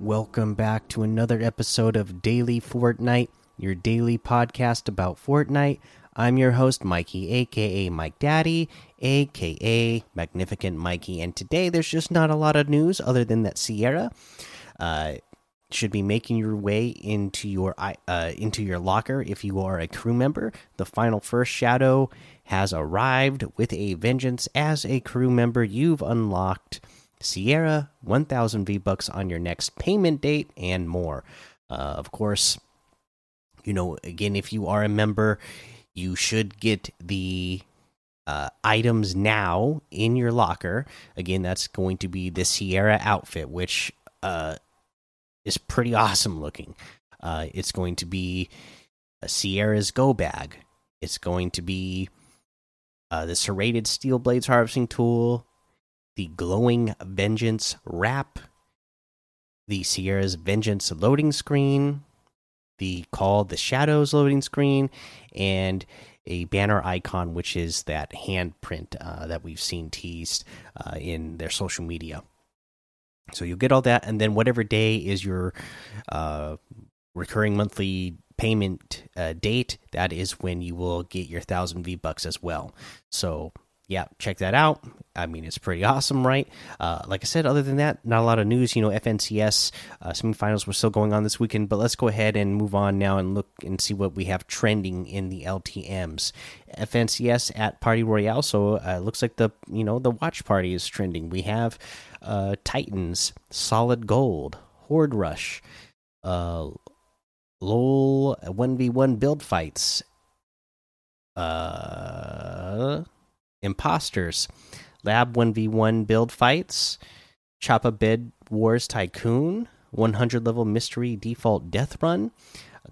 Welcome back to another episode of Daily Fortnite, your daily podcast about Fortnite. I'm your host, Mikey, aka Mike Daddy, aka Magnificent Mikey, and today there's just not a lot of news other than that Sierra uh, should be making your way into your uh, into your locker if you are a crew member. The final first shadow has arrived with a vengeance. As a crew member, you've unlocked Sierra, 1000 V bucks on your next payment date, and more. Uh, of course, you know, again, if you are a member, you should get the uh, items now in your locker. Again, that's going to be the Sierra outfit, which uh, is pretty awesome looking. Uh, it's going to be a Sierra's Go Bag. It's going to be uh, the serrated steel blades harvesting tool, the glowing vengeance wrap, the Sierra's vengeance loading screen, the call the shadows loading screen, and a banner icon, which is that handprint uh, that we've seen teased uh, in their social media. So you'll get all that, and then whatever day is your uh, recurring monthly payment uh, date, that is when you will get your thousand V bucks as well. So yeah, check that out. I mean, it's pretty awesome, right? Uh, like I said, other than that, not a lot of news. You know, FNCS uh, semifinals were still going on this weekend, but let's go ahead and move on now and look and see what we have trending in the LTM's. FNCS at Party Royale, so uh, looks like the you know the watch party is trending. We have uh, Titans, Solid Gold, Horde Rush, uh, LOL one v one build fights. Uh Imposters, Lab 1v1 build fights, Choppa Bed Wars Tycoon, 100 level Mystery Default Death Run,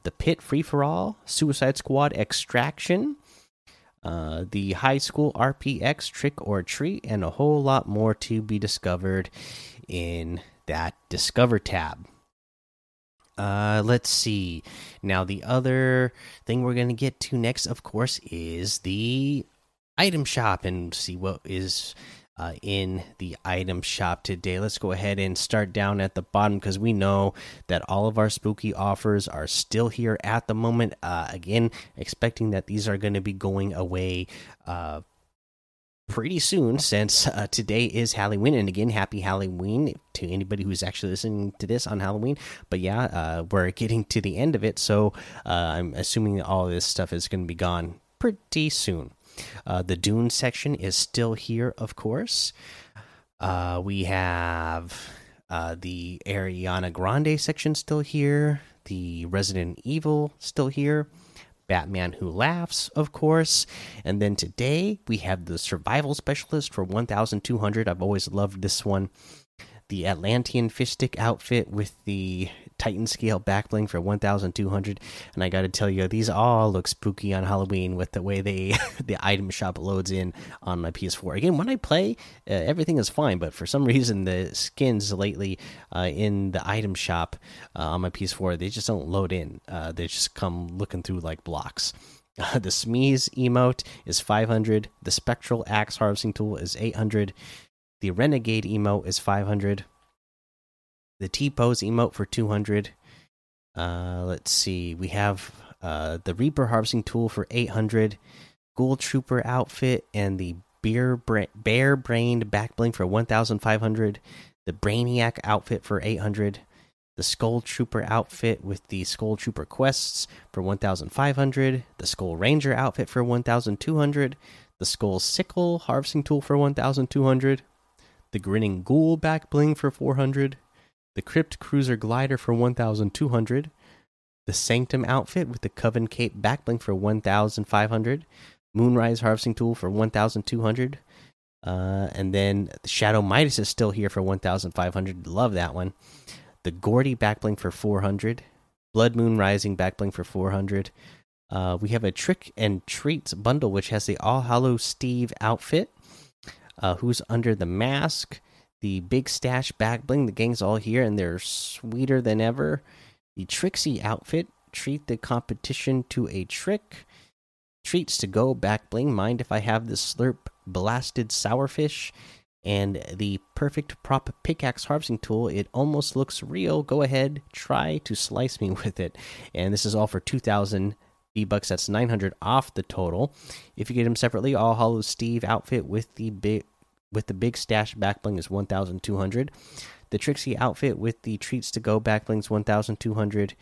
The Pit Free for All, Suicide Squad Extraction, uh, the High School RPX Trick or Treat, and a whole lot more to be discovered in that Discover tab. Uh, let's see. Now, the other thing we're going to get to next, of course, is the item shop and see what is uh, in the item shop today. Let's go ahead and start down at the bottom because we know that all of our spooky offers are still here at the moment. Uh, again, expecting that these are going to be going away. Uh, pretty soon since uh, today is Halloween. And again, happy Halloween to anybody who's actually listening to this on Halloween. But yeah, uh, we're getting to the end of it. So uh, I'm assuming all this stuff is going to be gone pretty soon. Uh, the Dune section is still here, of course. Uh, we have uh, the Ariana Grande section still here. The Resident Evil still here. Batman Who Laughs, of course. And then today we have the Survival Specialist for 1200. I've always loved this one the Atlantean Fishstick outfit with the Titan scale back bling for 1200 and I got to tell you these all look spooky on Halloween with the way they the item shop loads in on my PS4 again when I play uh, everything is fine but for some reason the skins lately uh, in the item shop uh, on my PS4 they just don't load in. Uh, they just come looking through like blocks. The Smeeze emote is 500 the spectral axe harvesting tool is 800 the Renegade emote is 500. The T pose emote for 200. Uh, let's see. We have uh, the Reaper harvesting tool for 800. Ghoul Trooper outfit and the Bear, Bra Bear Brained back bling for 1,500. The Brainiac outfit for 800. The Skull Trooper outfit with the Skull Trooper quests for 1,500. The Skull Ranger outfit for 1,200. The Skull Sickle harvesting tool for 1,200 the Grinning Ghoul back bling for 400, the Crypt Cruiser glider for 1200, the Sanctum outfit with the Coven Cape back bling for 1500, Moonrise harvesting tool for 1200, uh, and then the Shadow Midas is still here for 1500. Love that one. The Gordy back bling for 400, Blood Moon Rising back bling for 400. Uh, we have a Trick and Treats bundle which has the All Hallow Steve outfit uh, who's under the mask, the big stash back bling. The gang's all here and they're sweeter than ever. The Trixie outfit, treat the competition to a trick. Treats to go back bling. Mind if I have the slurp blasted sourfish? and the perfect prop pickaxe harvesting tool. It almost looks real. Go ahead, try to slice me with it. And this is all for 2,000 V bucks. That's 900 off the total. If you get them separately, All Hallow Steve outfit with the big with the big stash back bling is 1,200. The Trixie outfit with the treats to go back blings 1,200.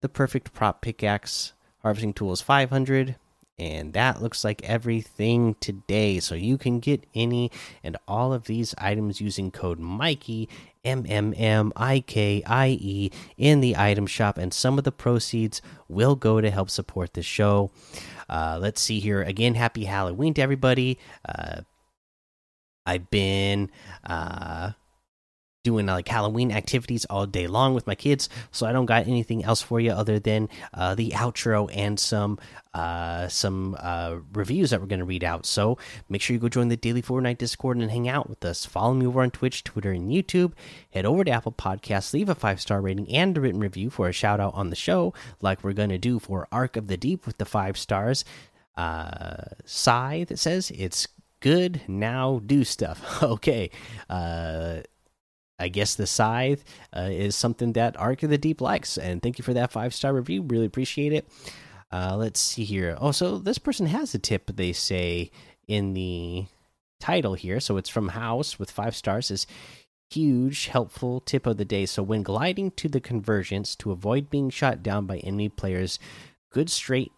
The perfect prop pickaxe harvesting tool is 500 and that looks like everything today. So you can get any and all of these items using code Mikey M M M I K I E in the item shop, and some of the proceeds will go to help support the show. Uh, let's see here again. Happy Halloween to everybody. Uh, I've been uh, doing like Halloween activities all day long with my kids, so I don't got anything else for you other than uh, the outro and some uh, some uh, reviews that we're going to read out. So make sure you go join the Daily Fortnite Discord and hang out with us. Follow me over on Twitch, Twitter, and YouTube. Head over to Apple Podcasts, leave a five star rating and a written review for a shout out on the show, like we're going to do for Arc of the Deep with the five stars. Uh, that says it's good now do stuff okay uh I guess the scythe uh, is something that Arc of the Deep likes, and thank you for that five star review. Really appreciate it. Uh, let's see here. Oh, so this person has a tip. They say in the title here, so it's from House with five stars. Is huge helpful tip of the day. So when gliding to the convergence to avoid being shot down by enemy players, good straight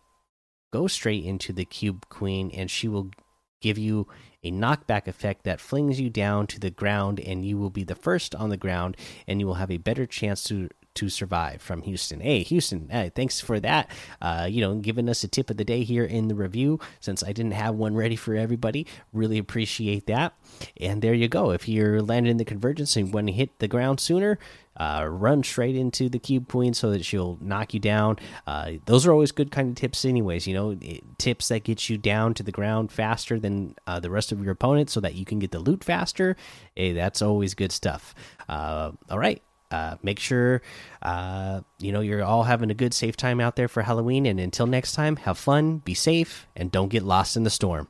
go straight into the cube queen, and she will give you a knockback effect that flings you down to the ground, and you will be the first on the ground, and you will have a better chance to to survive from Houston. Hey, Houston, hey, thanks for that. Uh, you know, giving us a tip of the day here in the review since I didn't have one ready for everybody. Really appreciate that. And there you go. If you're landing in the convergence and want to hit the ground sooner, uh, run straight into the cube queen so that she'll knock you down. Uh, those are always good kind of tips, anyways. You know, tips that get you down to the ground faster than uh, the rest of your opponent, so that you can get the loot faster. Hey, that's always good stuff. Uh, all right. Uh, make sure uh, you know you're all having a good safe time out there for halloween. And until next time have fun be safe and don't get lost in the storm